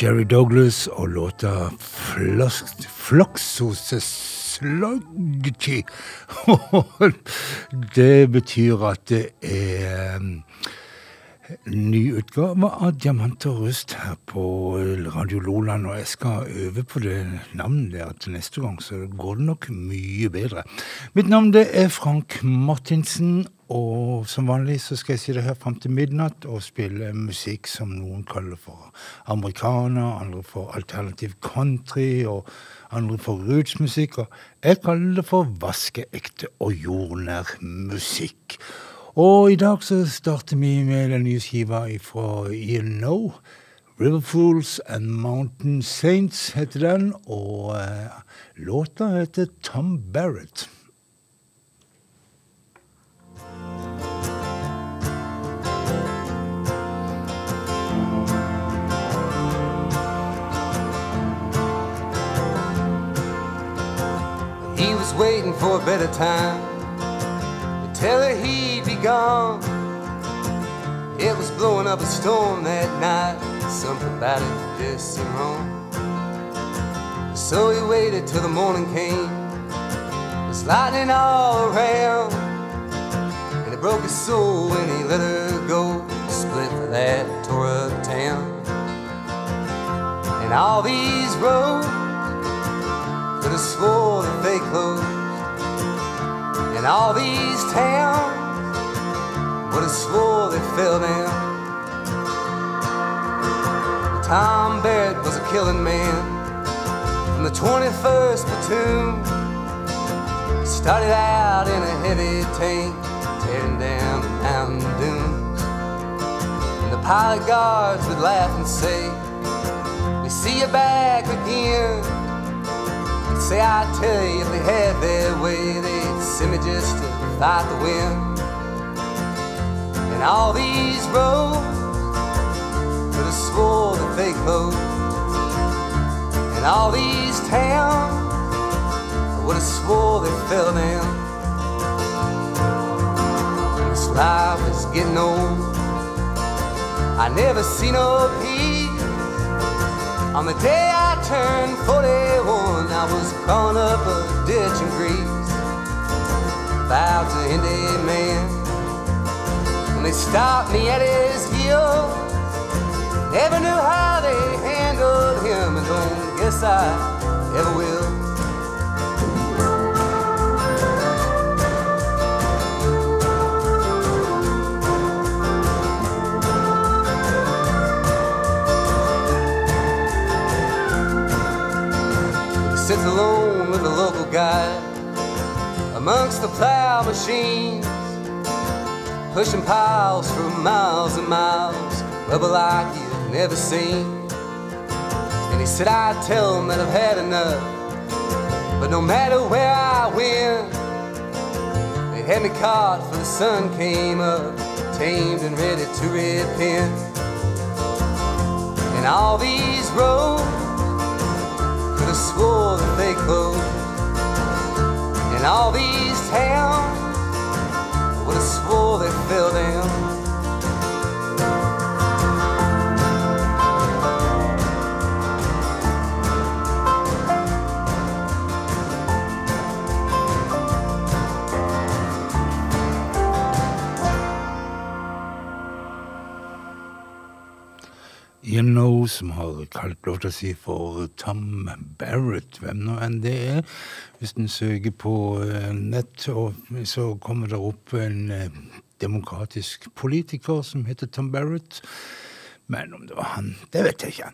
Jerry Douglas og låta Floxosesloggy. det betyr at det er um, ny utgave av Diamant og rust her på Radio Loland, og jeg skal øve på det navnet der til neste gang, så går det nok mye bedre. Mitt navn det er Frank Martinsen, og som vanlig så skal jeg sitte her fram til midnatt og spille musikk som noen kaller for amerikaner, andre for alternativ country, og andre for rootsmusikk. Og jeg kaller det for vaskeekte og jordnær musikk. Og i dag så starter vi med den nye skiva fra Ian No. Riverfools and Mountain Saints heter den, og uh, låta heter Tom Barrett. He was waiting for a better time tell her he'd be gone. It was blowing up a storm that night. Something about it just seemed wrong. So he waited till the morning came. There's lightning all around. And it broke his soul when he let her go. Split for that tore up town. And all these roads could have swore that they closed. And all these towns would have swore they fell down. Tom Barrett was a killing man from the 21st platoon. Started out in a heavy tank, tearing down the mountain dunes. And the pilot guards would laugh and say, We see you back again. They'd say, I tell you, if they had their way, they'd send me just to fight the wind. And all these roads could have swore that they closed. And all these towns I would have swore they fell down. This life is getting old. I never see no peace. On the day I turned 41, I was crawling up a ditch in Greece. Vowed to Indian man. When they stopped me at his heel, never knew how they handled him, and don't guess I ever will. sits alone with the local guide amongst the plow machines, pushing piles for miles and miles, rubber like you've never seen. And he said, I'd tell him that I've had enough, but no matter where I went, they had me caught for the sun came up, tamed and ready to repent. And all these roads could have swore that they closed. And all these towns would have swore they fell down. You som har kalt låta si for Tom Barrett, hvem nå enn det er. Hvis en søker på eh, nett, så kommer det opp en eh, demokratisk politiker som heter Tom Barrett. Men om det var han, det vet jeg ikke.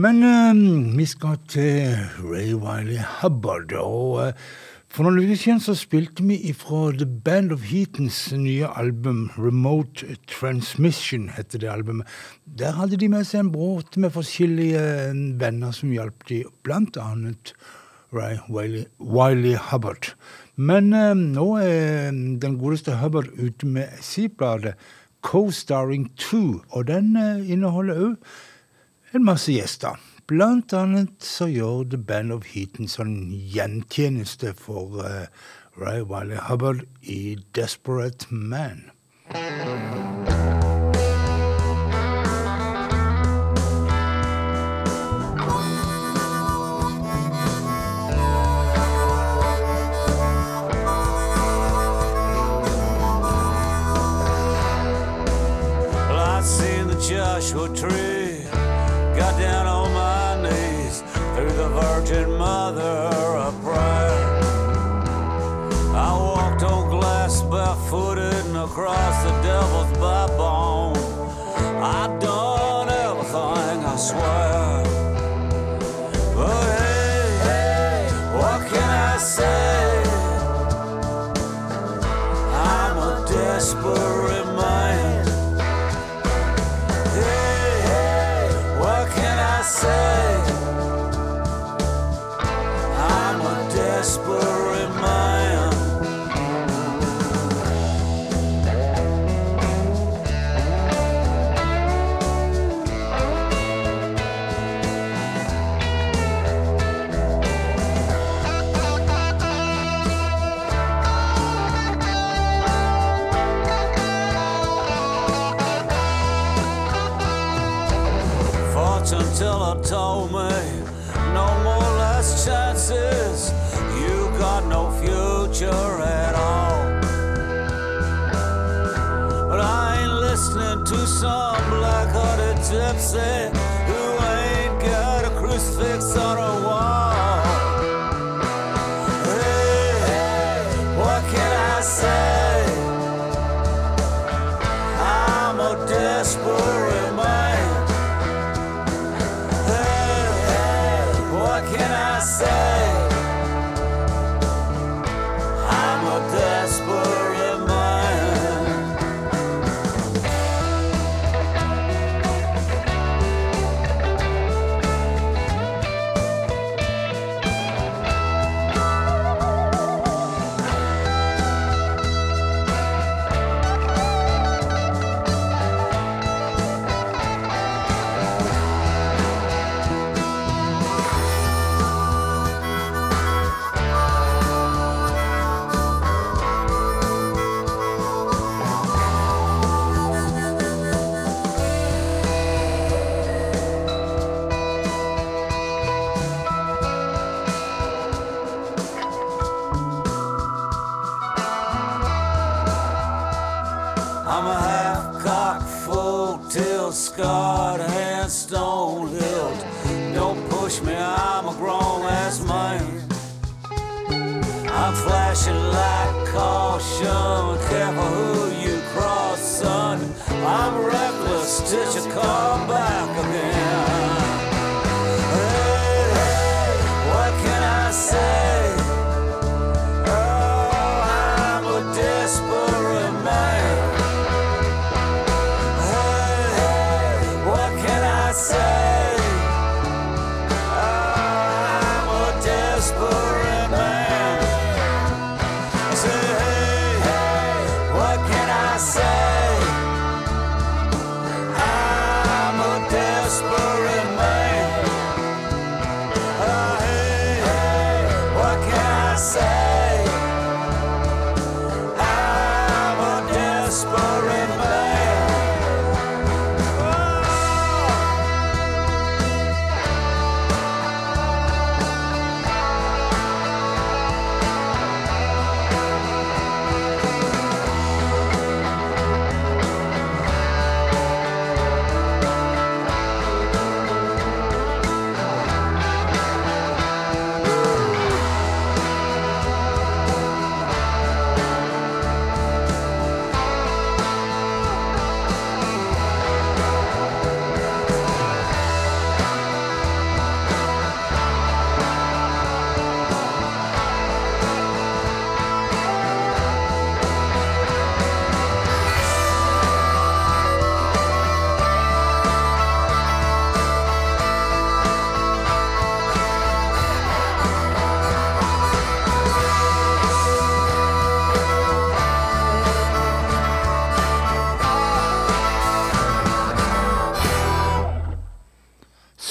Men eh, vi skal til Ray Wiley Hubbard. og for noen uker siden så spilte vi ifra The Band of Heatons nye album Remote Transmission, heter det albumet. Der hadde de med seg en båt med forskjellige venner som hjalp de, blant annet Ray Wiley, Wiley Hubbard. Men eh, nå er den godeste Hubbard ute med C-bladet Co-Starring 2, og den eh, inneholder òg en masse gjester. Blant annet så gjør The Band of Heat en sånn gjentjeneste for uh, Ray Wiley Hubbard i 'Desperate Man'. Well, Joshua tree got down aged mother a prayer. I walked on glass barefooted and across the devil's backbone. I done everything, I swear.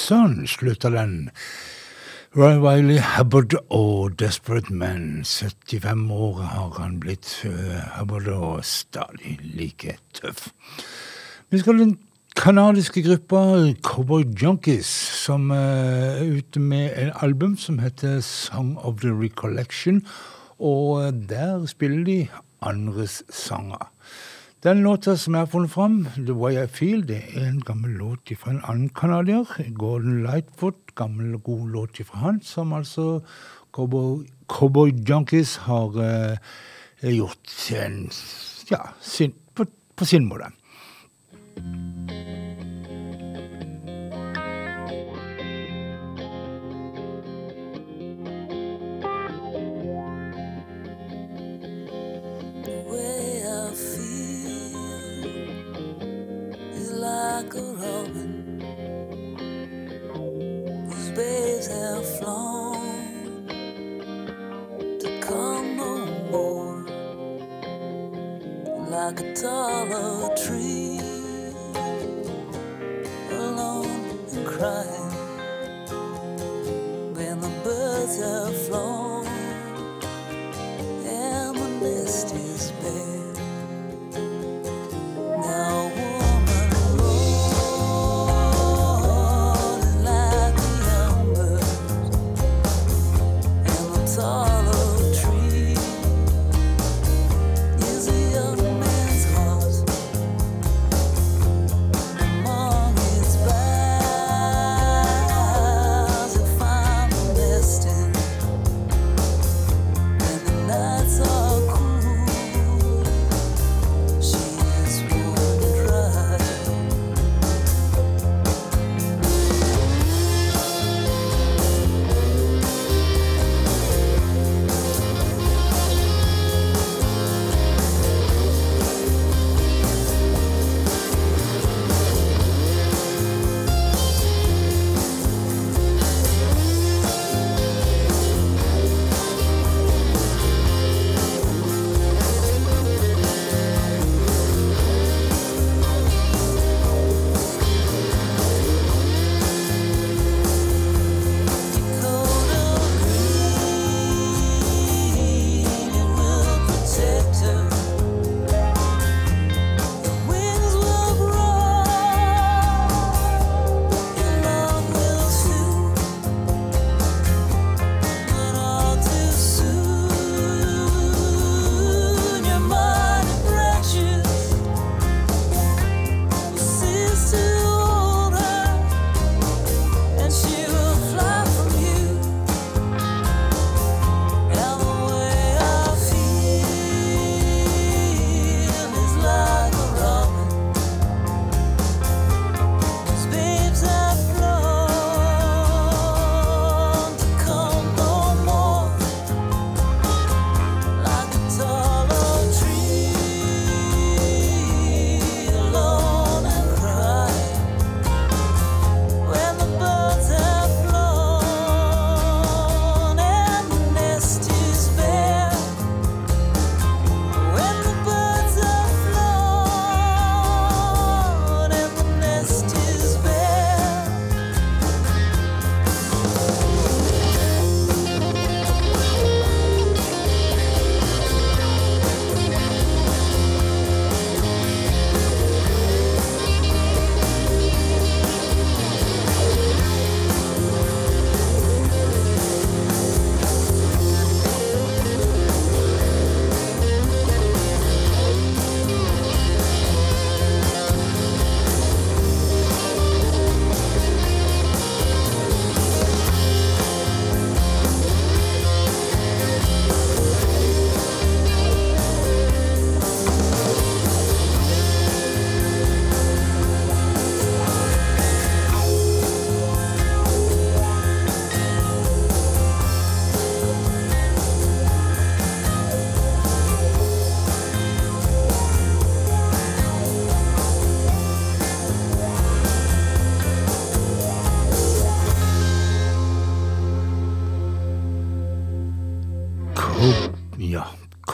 Sånn slutter den. Roy Wiley Hubbard og Desperate Man. 75 år har han blitt, eh, Hubbard, og stadig like tøff. Vi skal til den kanadiske gruppa Cowboy Junkies, som eh, er ute med en album som heter Song of the Recollection. Og eh, der spiller de andres sanger. Den låta som jeg har funnet fram, The Way I Feel, det er en gammel låt fra en annen canadier. Gordon Lightfoot, gammel god låt fra han, som altså Cowboy, Cowboy Junkies har eh, gjort en, ja, sin, på, på sin måte. A robin whose waves have flown to come no more. Like a taller tree, alone and crying.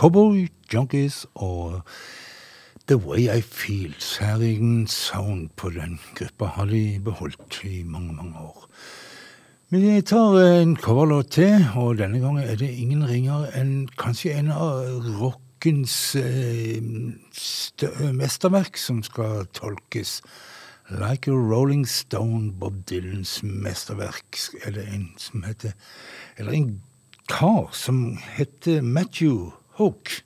Cowboy Junkies og The Way I Feel. Særingen sound på den gruppa har de beholdt i mange, mange år. Vi tar en coverlåt til, og denne gangen er det ingen ringer enn kanskje en av rockens eh, mesterverk som skal tolkes. Like a Rolling Stone, Bob Dylans mesterverk, er det en som heter Eller en kar som heter Matthew Hoke.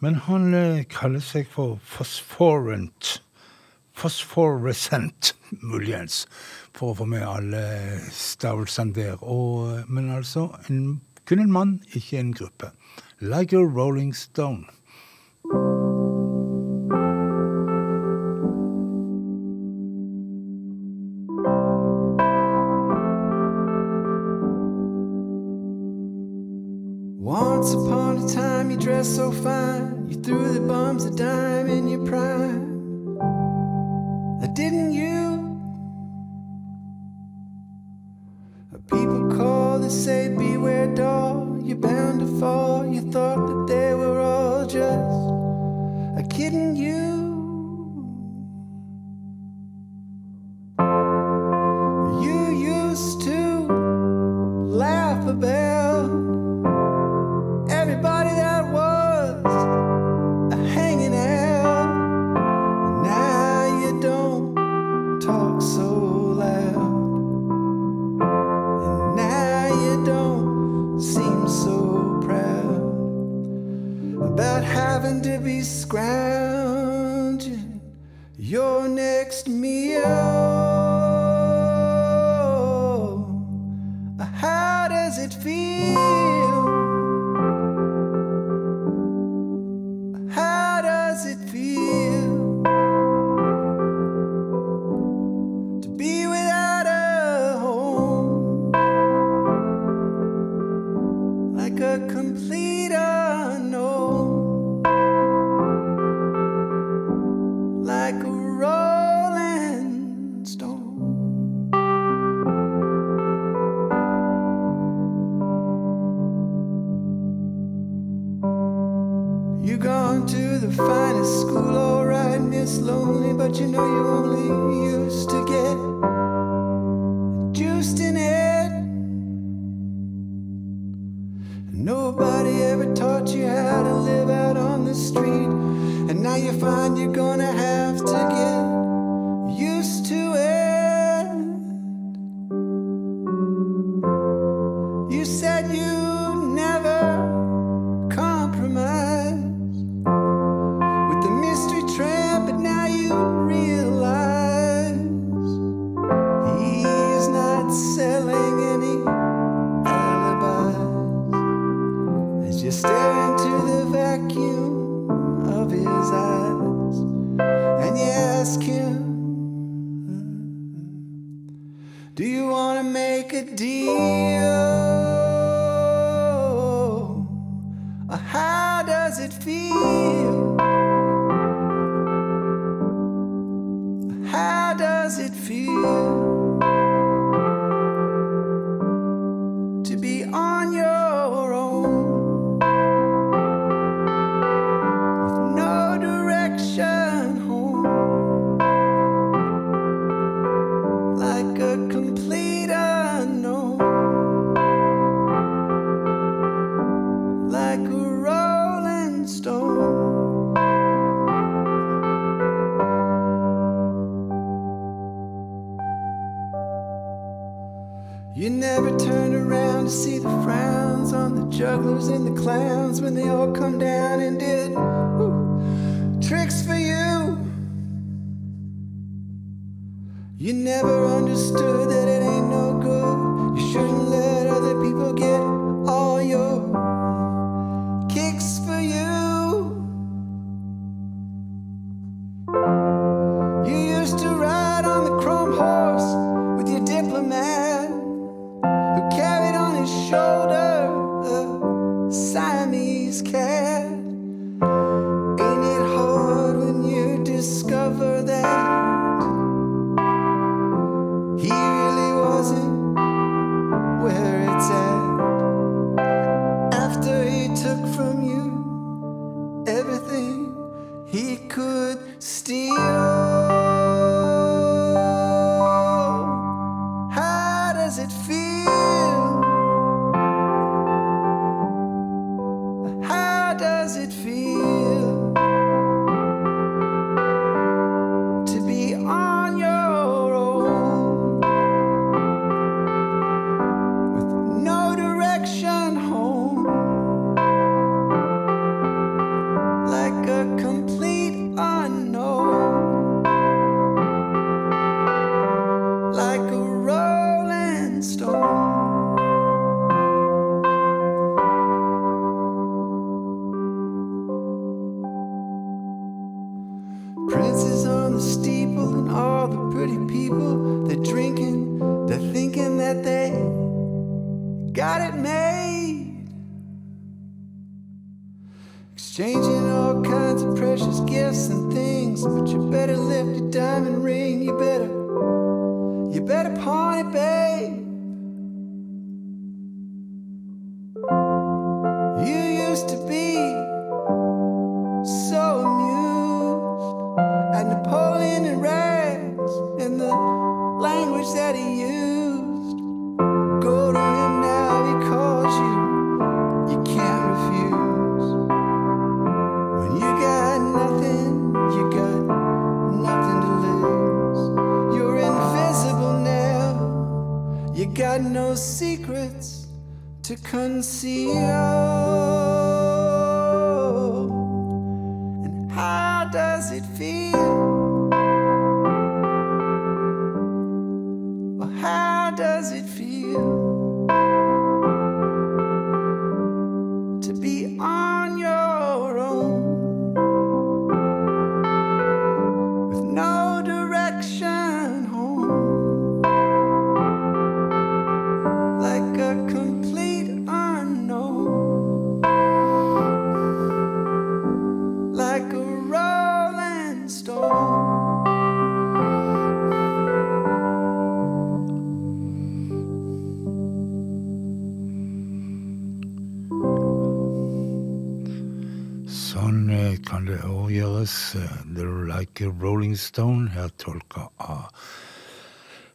Men han eh, kaller seg for Phosphorant. Phosphorescent, muligens, for å få med alle eh, stavelsene der. Og, eh, men altså en, kun en mann, ikke en gruppe. Like a Rolling Stone. through the. does it feel? 'They're Like a Rolling Stone', her tolka av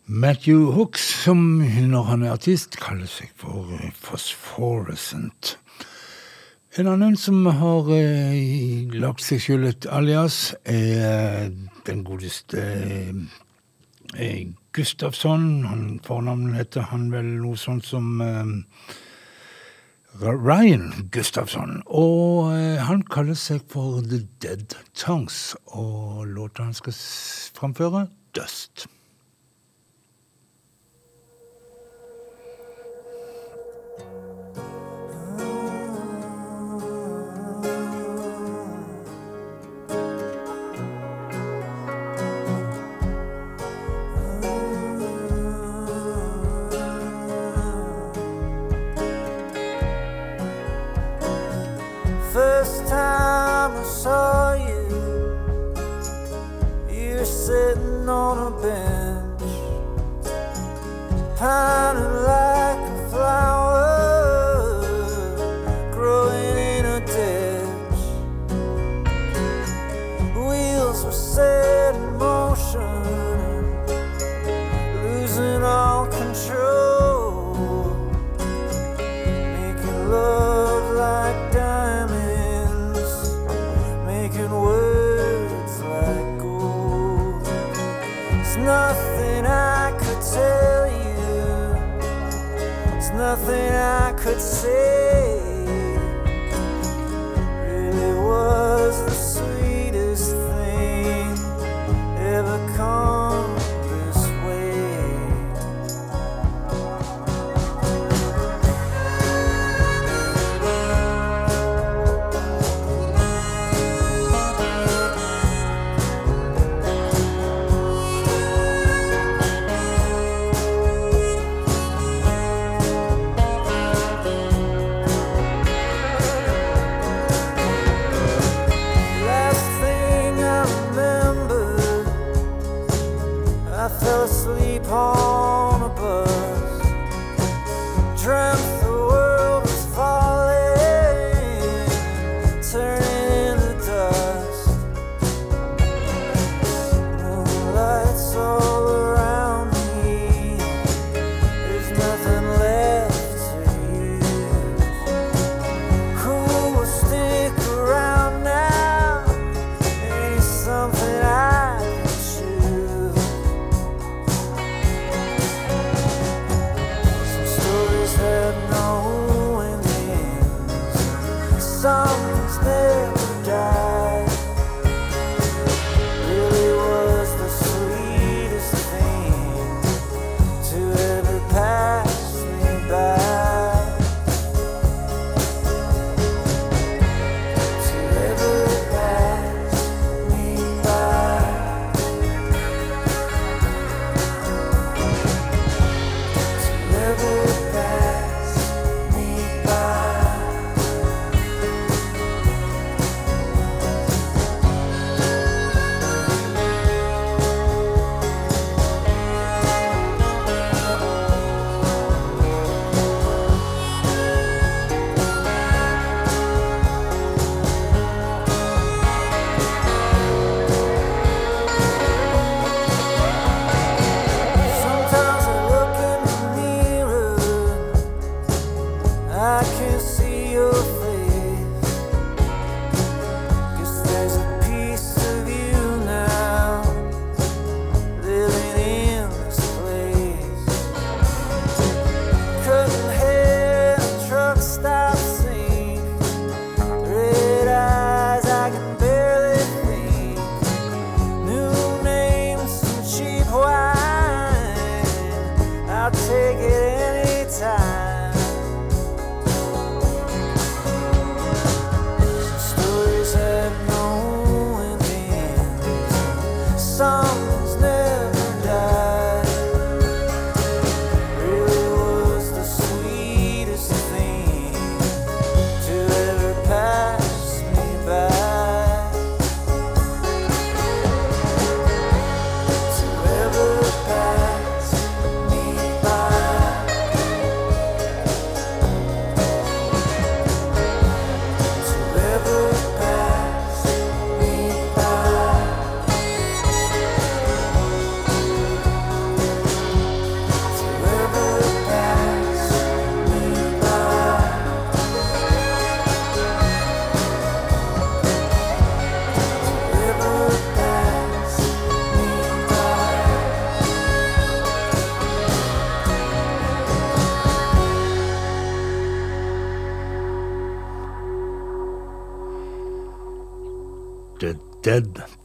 Matthew Hooks, som når han er artist, kaller seg for Phosphorescent. En annen som har eh, lagd seg skyld et alias, er den godeste eh, Gustafsson. Han, fornavnet heter han vel noe sånt som eh, Ryan Gustafsson. Og eh, han kaller seg for The Dead Tongues. Og låta han skal framføre, Dust.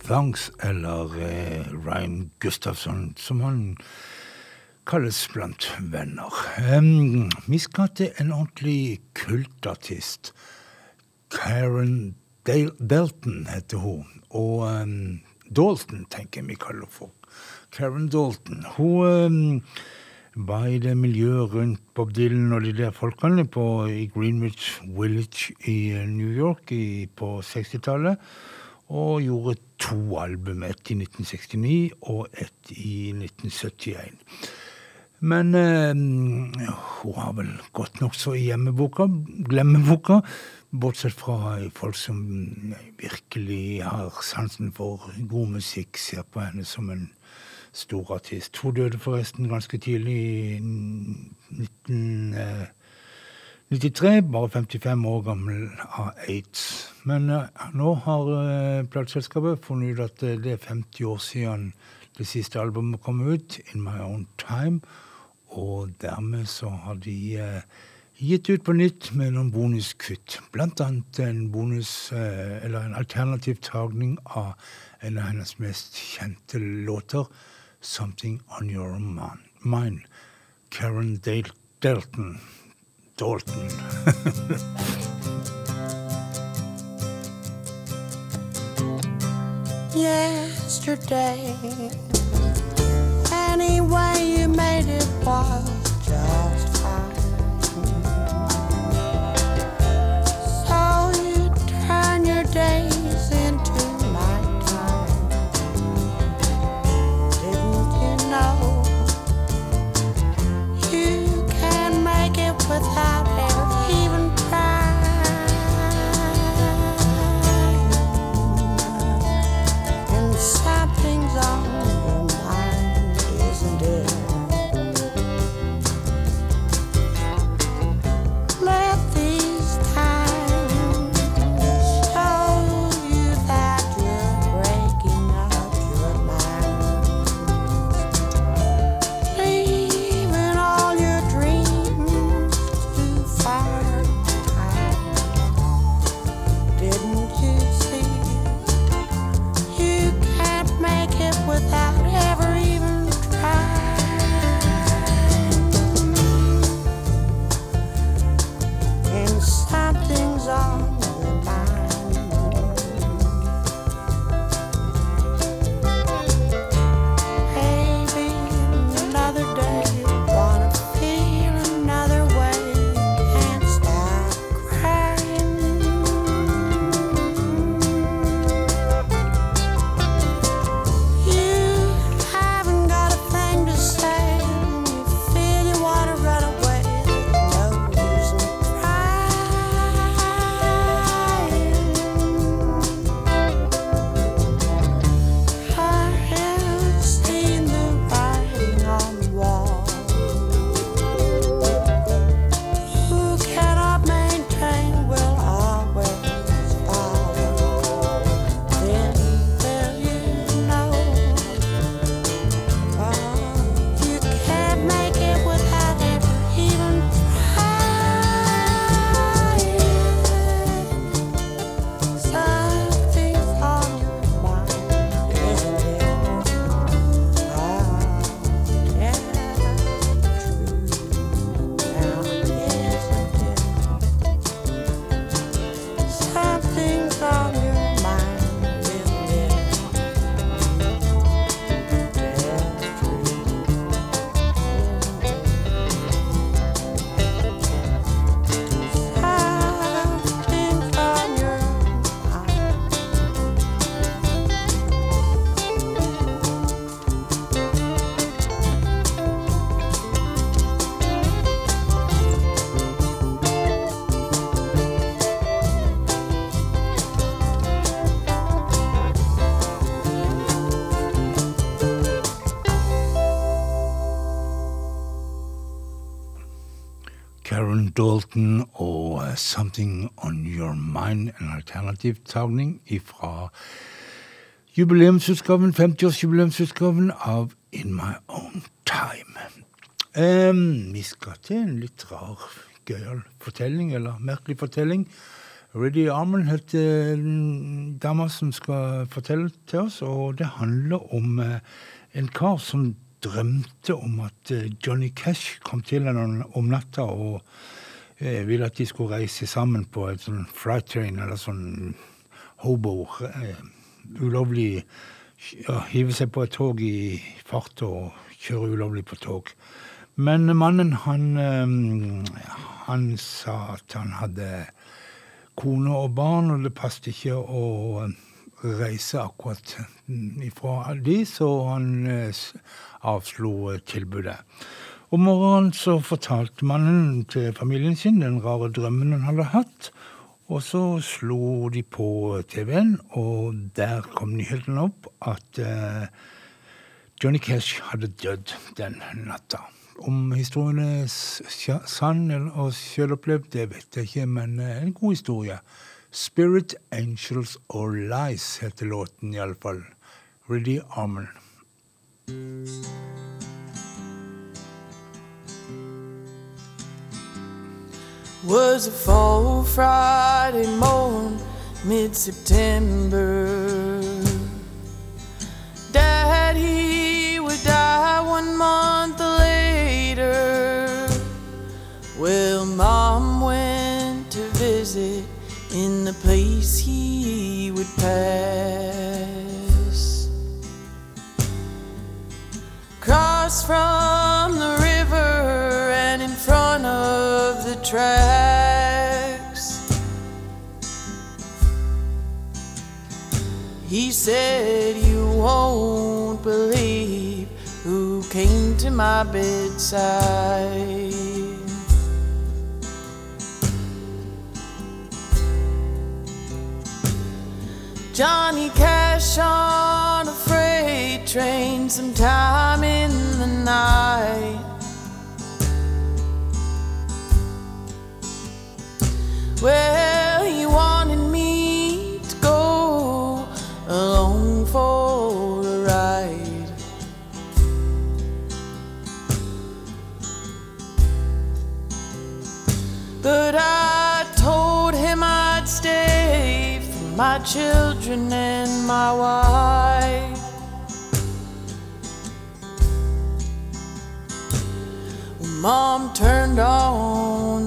Thongs, eller eh, Ryan Gustafsson, som han kalles blant venner. Um, vi skal til en ordentlig kultartist. Karen Dale Dalton heter hun. Og um, Dalton, tenker jeg vi kaller for. Karen Dalton. Hun um, var i det miljøet rundt Bob Dylan og de der folkene på, i Greenwich Village i eh, New York i, på 60-tallet. Og gjorde to album, ett i 1969 og ett i 1971. Men eh, hun har vel gått nokså i hjemmeboka, glemmeboka. Bortsett fra folk som virkelig har sansen for god musikk, ser på henne som en stor artist. Hun døde forresten ganske tidlig i 1993, bare 55 år gammel av aids. Men eh, nå har uh, plateselskapet funnet ut at eh, det er 50 år siden det siste albumet kom ut, In My Own Time. Og dermed så har de gitt ut på nytt med noen bonuskutt. Blant annet en bonus, eller en alternativ tagning av en av hennes mest kjente låter, 'Something On Your Mind'. Karen Dal Dalton. Dalton. yesterday. Anyway, you made it was eh, 'Something On Your Mind', en alternativ tagning fra jubileumsutgaven, 50-årsjubileumsutgaven av In My Own Time. Um, vi skal til en litt rar, gøyal fortelling, eller merkelig fortelling. Reddy Armen heter den dama som skal fortelle til oss, og det handler om eh, en kar som drømte om at eh, Johnny Cash kom til henne om natta og eh, ville at de skulle reise sammen på et sånn flight train, eller sånn hobo. Eh, ulovlig ja, Hive seg på et tog i fart og kjøre ulovlig på tog. Men mannen, han, eh, han sa at han hadde kone og barn, og det passet ikke å reise akkurat ifra de, så han eh, avslo tilbudet. Om morgenen så fortalte mannen til familien sin den rare drømmen han hadde hatt, og så slo de på TV-en, og der kom nyheten opp at eh, Johnny Cash hadde dødd den natta. Om historien er sann og selvopplevd, det vet jeg ikke, men eh, en god historie. 'Spirit Angels or Lies' heter låten iallfall. Reddy Armen. Was a fall Friday morn, mid September. Dad, he would die one month later. Well, Mom went to visit in the place he would pass. Cross from the river tracks. He said, You won't believe who came to my bedside. Johnny Cash on a freight train sometime in the night. Well, he wanted me to go along for a ride. But I told him I'd stay for my children and my wife. Mom turned on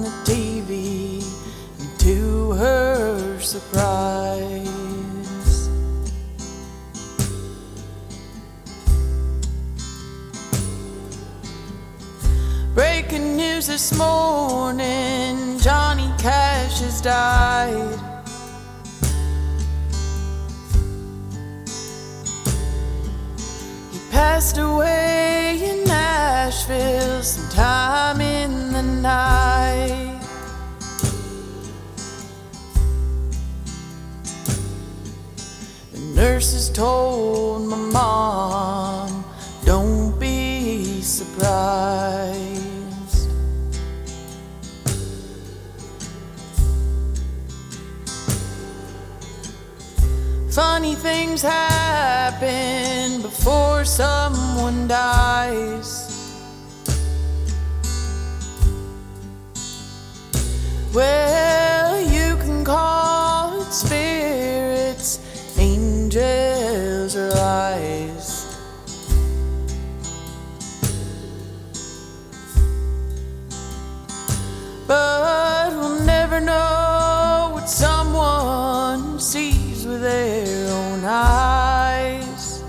news this morning Johnny Cash has died. He passed away in Nashville sometime in the night. The nurses told my mom, don't be surprised. Funny things happen before someone dies. Well, you can call it spirits, angels, or lies. But we'll never know what someone sees with own eyes.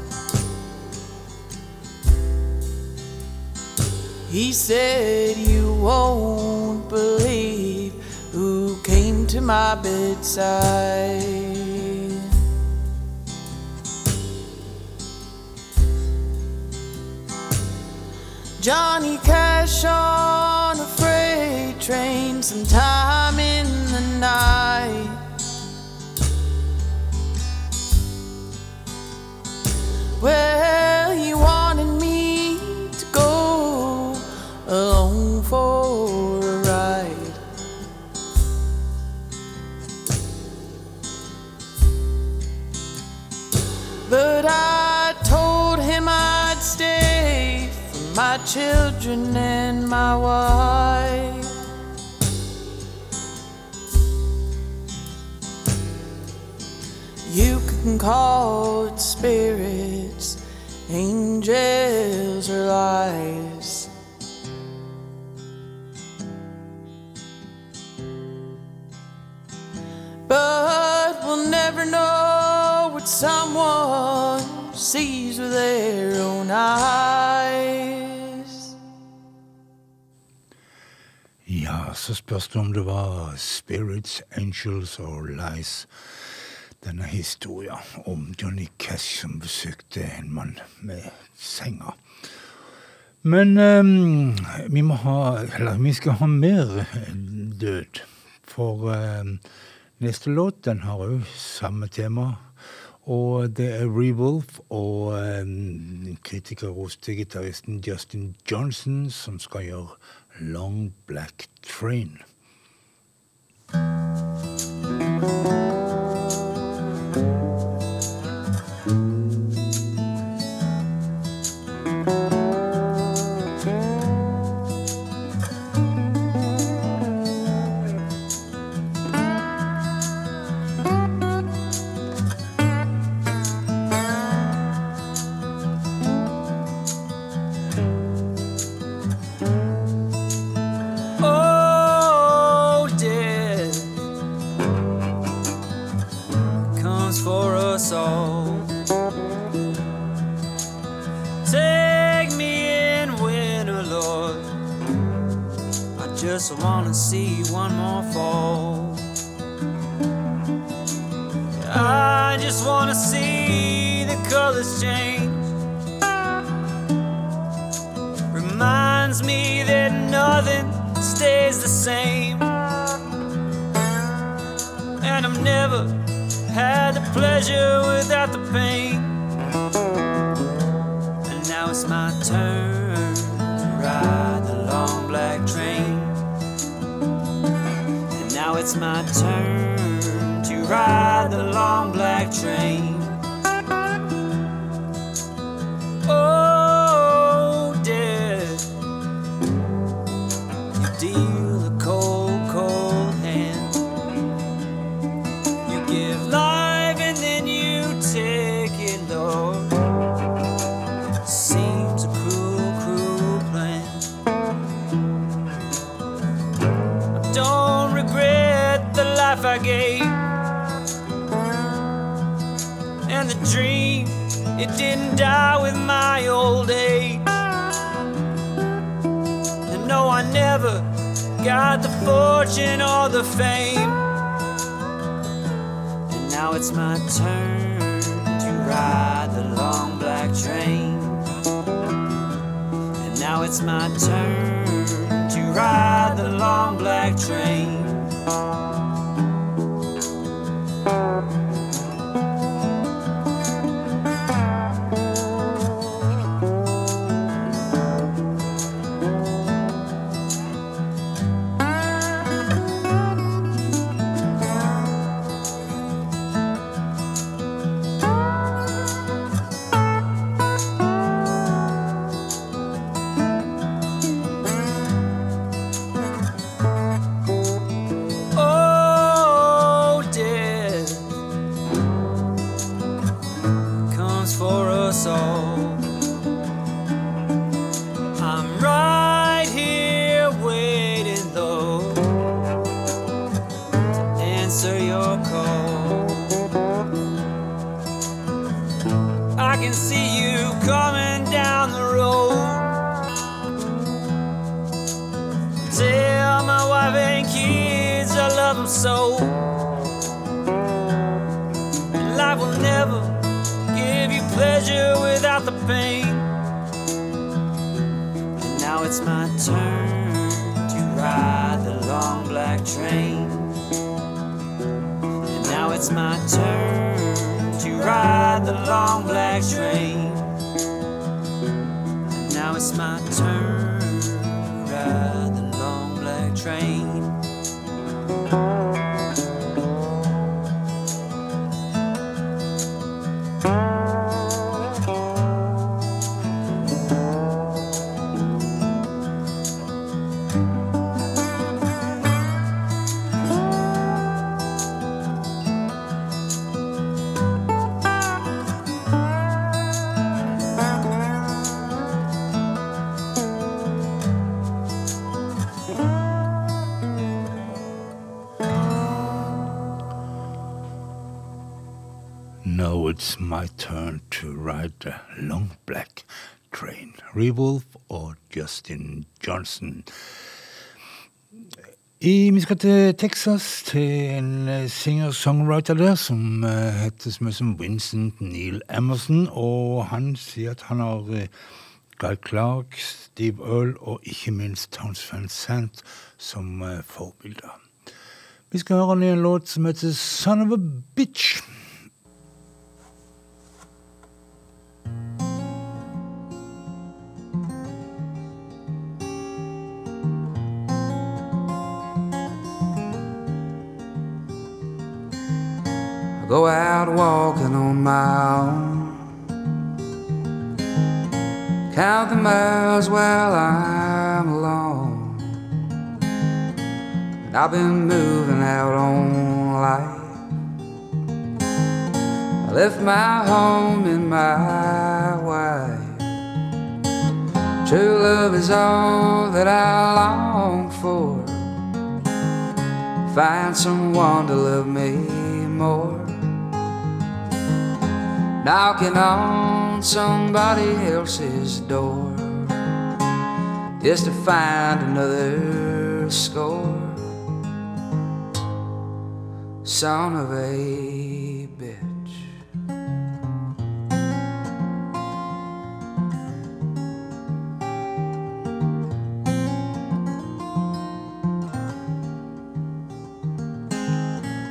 He said, You won't believe who came to my bedside. Johnny Cash on a freight train sometime in the night. Well, he wanted me to go alone for a ride. But I told him I'd stay for my children and my wife. You can call angels, or lies. But we'll never know what someone sees with their own eyes. Ja, så spørs det om det var Spirits, Angels or Lies. Denne historien om Johnny Cash som besøkte en mann med senga. Men um, vi må ha Eller vi skal ha mer død. For um, neste låt den har òg samme tema. Og det er Rewolf og um, kritikerroste gitaristen Justin Johnson som skal gjøre Long Black Train. Oh, all. Take me in winter, Lord. I just want to see one more fall. I just want to see the colors change. Reminds me that nothing stays the same. And I've never pleasure without the pain. My turn to ride the long black train. And now it's my turn to ride the long black train. It's my turn to ride the long black train. Revolve og Justin Johnson. I, vi skal til Texas, til en eh, singer-songwriter der som eh, heter så mye som Vincent Neil Emerson. Og han sier at han har eh, Guy Clark, Steve Earle og ikke minst Towns Van Sant som forbilder. Vi skal høre en låt som heter Son of a Bitch. Go out walking on my own. Count the miles while I'm alone. And I've been moving out on life. I left my home and my wife. True love is all that I long for. Find someone to love me more. Knocking on somebody else's door just to find another score. Son of a bitch.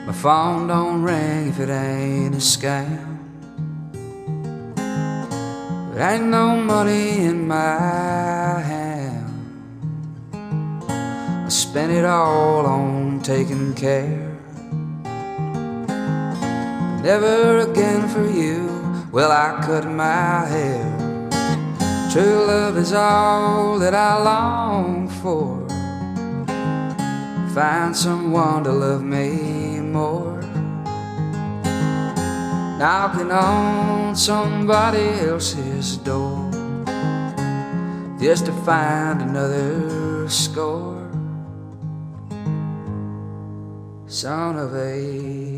My phone don't ring if it ain't a scam. There ain't no money in my hand. I spent it all on taking care. Never again for you. Well, I cut my hair. True love is all that I long for. Find someone to love me more. Knocking on somebody else's door just to find another score. Son of a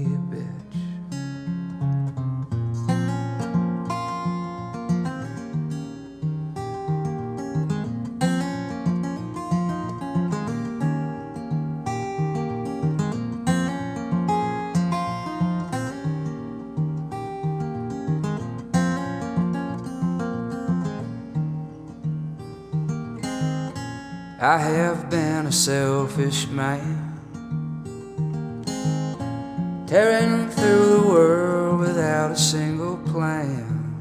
I have been a selfish man, tearing through the world without a single plan.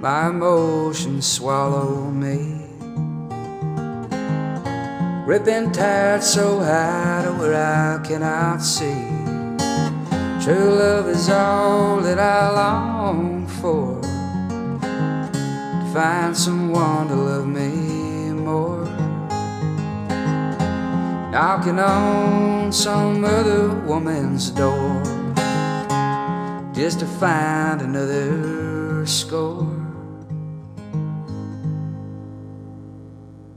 My emotions swallow me, ripping tired so high to where I cannot see. True love is all that I long for. To find someone to love me Knocking on some other woman's door just to find another score.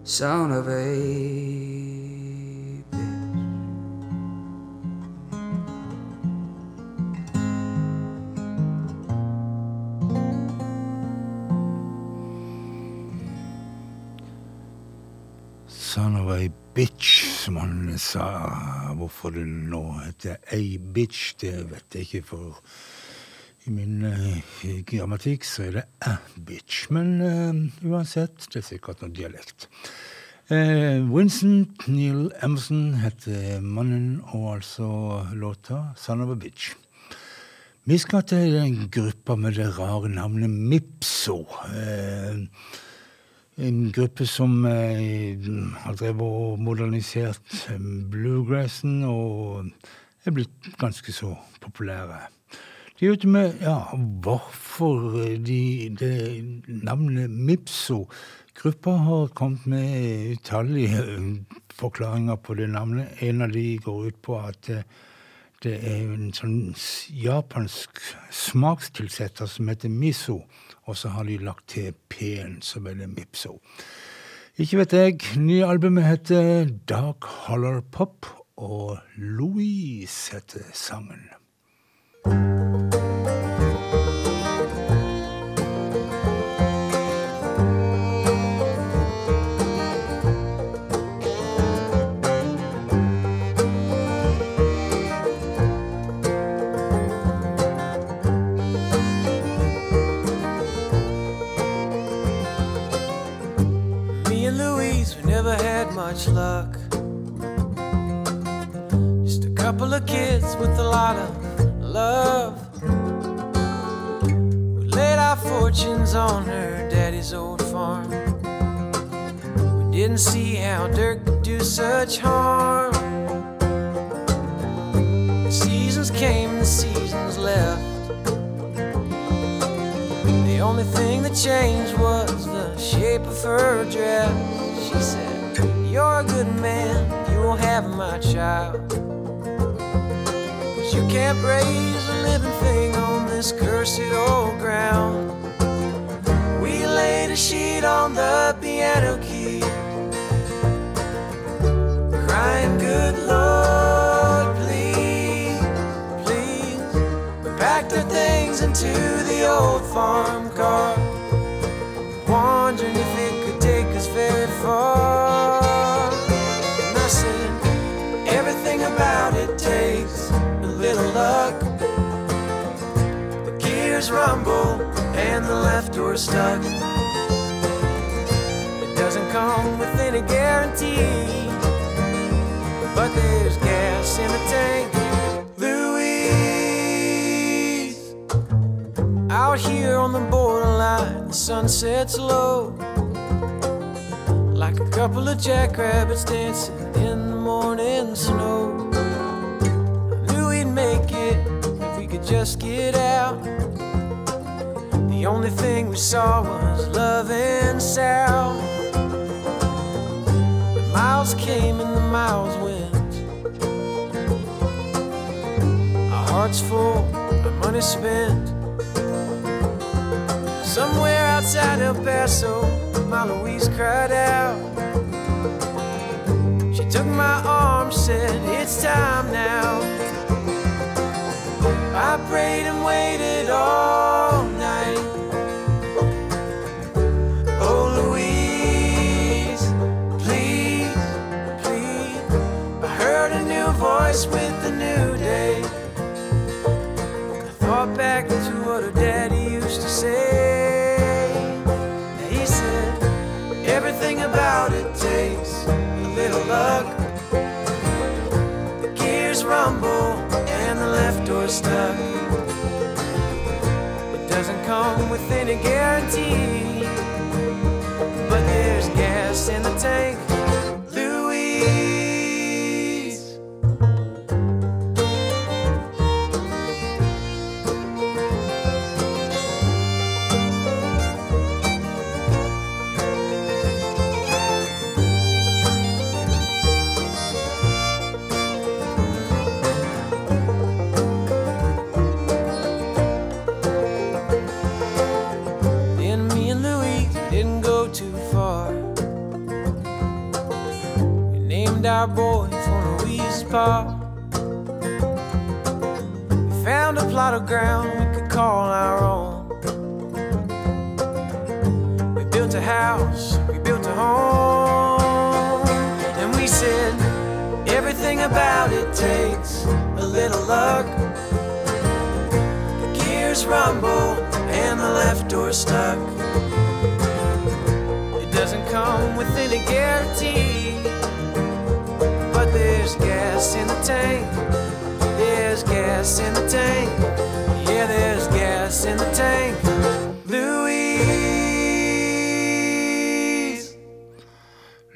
Son of a bitch. Son of a bitch, sa. Hvorfor det nå heter ei bitch, det vet jeg ikke, for i min uh, grammatikk så er det æ bitch. Men uh, uansett, det er sikkert noe dialekt. Uh, Vincent Neil Emerson heter mannen, og altså låta 'Son of a Bitch'. Vi skal til en gruppe med det rare navnet Mipso. Eh, en gruppe som eh, har drevet og modernisert eh, bluegrassen og er blitt ganske så populære. De er ute med ja, hvorfor de, det navnet Mipso. Gruppa har kommet med utallige eh, forklaringer på det navnet. En av de går ut på at eh, det er en sånn japansk smakstilsetter som heter miso, og så har de lagt til P-en, som er Mipso. Ikke vet jeg. Nye albumet heter Dark Holler Pop, og Louise heter sangen. Lot of love. We laid our fortunes on her daddy's old farm. We didn't see how dirt could do such harm. Seasons came, the seasons left. The only thing that changed was the shape of her dress. She said, You're a good man, you will have my child. You can't raise a living thing on this cursed old ground. We laid a sheet on the piano key, crying, Good Lord, please, please. We packed our things into the old farm car, rumble and the left door stuck. It doesn't come with any guarantee, but there's gas in the tank. Louise. Out here on the borderline, the sun sets low. Like a couple of jackrabbits dancing in the morning snow. I knew we'd make it if we could just get out. The only thing we saw was love and sound. The miles came and the miles went. Our hearts full, our money spent. Somewhere outside El Paso, my Louise cried out. She took my arm, said, It's time now. I prayed with a new day. I thought back to what her daddy used to say. He said, Everything about it takes a little luck. The gears rumble and the left door stuck. It doesn't come with any guarantee, but there's gas in the tank. Boy for Louise's pa. We found a plot of ground we could call our own. We built a house, we built a home, and we said everything about it takes a little luck. The gears rumble and the left door stuck. It doesn't come with any guarantee, there's gas in the tank. There's gas in the tank. Yeah, there's gas in the tank. Louise.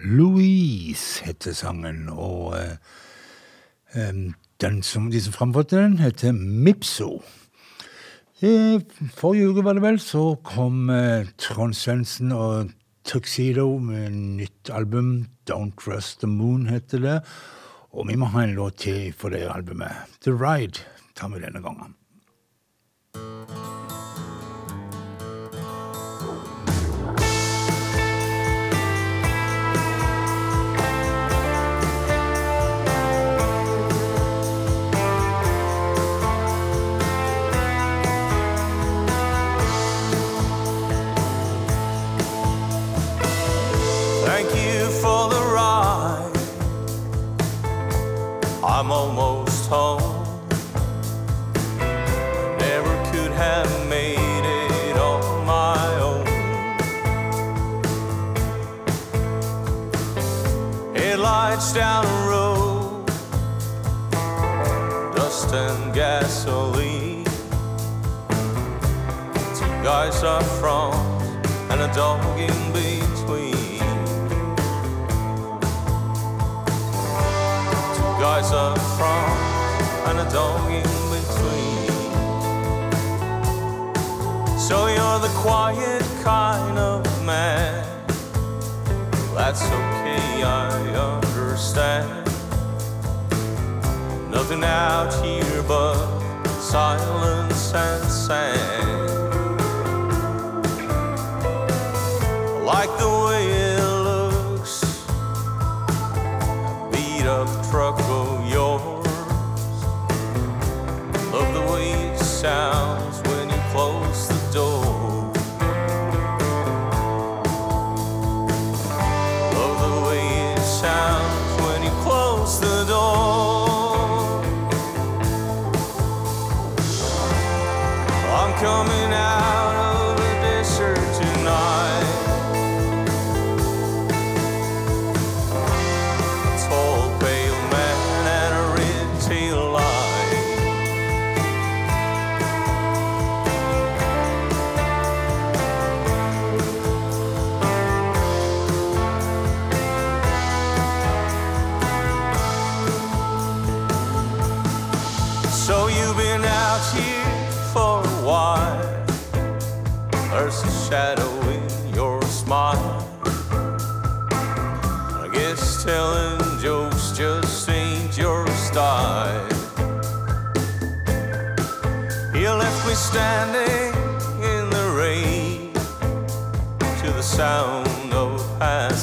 Louise heter sangen, og eh, den som de som framførte den, heter Mipso. Forrige uke, var det vel, så kom eh, Trond Svendsen og Tuxedo med nytt album. Don't Trust the Moon heter det. Og vi må ha en låt til for det albumet. The Ride tar vi denne gangen. Guys up front and a dog in between. Two guys up front and a dog in between. So you're the quiet kind of man. That's okay, I understand. Nothing out here but silence and sand. Like the way it looks. Beat up truck of yours.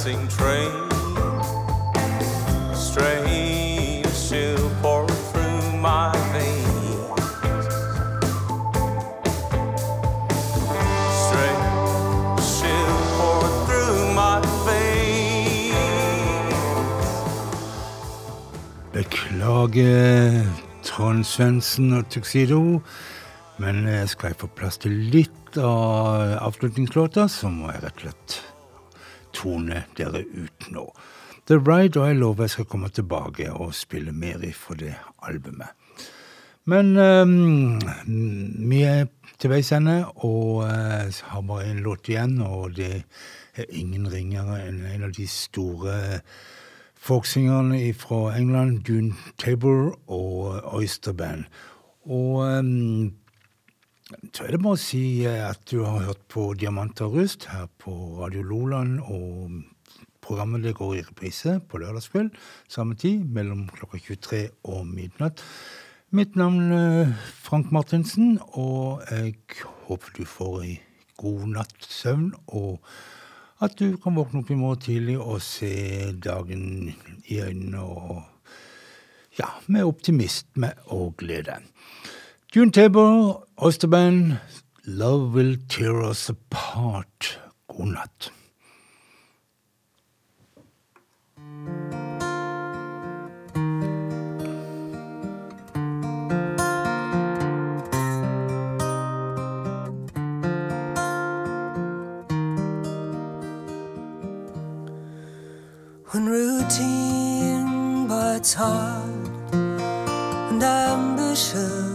Passing train. Strange chill poured through my veins. Strange chill poured through my veins. Beklager Trond Svendsen og Tuxedo, men skal jeg få plass til litt av avslutningslåta, så må jeg rett og slett tone dere ut nå. The Ride, og jeg lover jeg skal komme tilbake og spille mer fra det albumet. Men um, vi er til veis ende og uh, har bare en låt igjen, og det er ingen ringere enn en av de store folksingerne fra England, Dune Tabor og Oyster Band. Og um, så er det bare å si eh, at du har hørt på Diamanter rust her på Radio Loland, og programmet det går i reprise på lørdagskveld, samme tid, mellom klokka 23 og midnatt. Mitt navn er Frank Martinsen, og jeg håper du får ei god natts søvn, og at du kan våkne opp i morgen tidlig og se dagen i øynene og ja, med optimisme og glede. June Tabor, Oysterband, Love Will Tear Us Apart. God natt. When routine bites hard and ambitions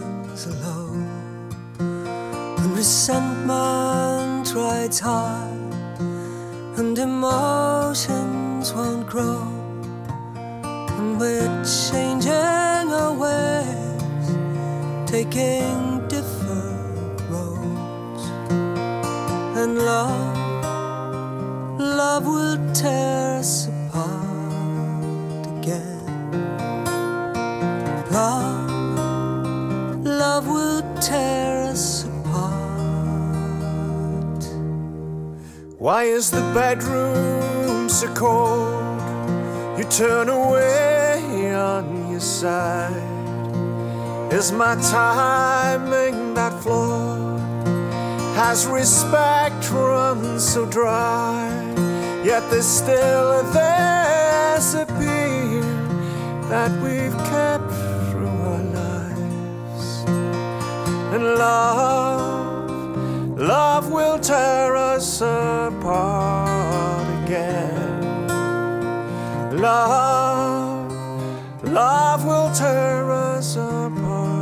resentment rides hard and emotions won't grow, and we're changing our ways, taking different roads, and love love will tear Why is the bedroom so cold? You turn away on your side. Is my timing that flawed? Has respect run so dry? Yet there's still this appeal that we've kept through our lives. And love, love will tear us apart again. Love, love will tear us apart.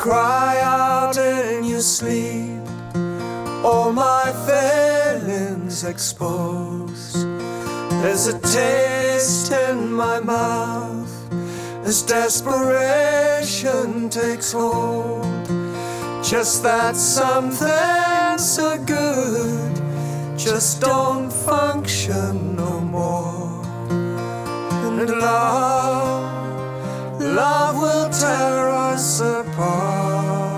Cry out in your sleep, all my feelings exposed. There's a taste in my mouth as desperation takes hold. Just that something so good just don't function no more. And love, Love will tear us apart.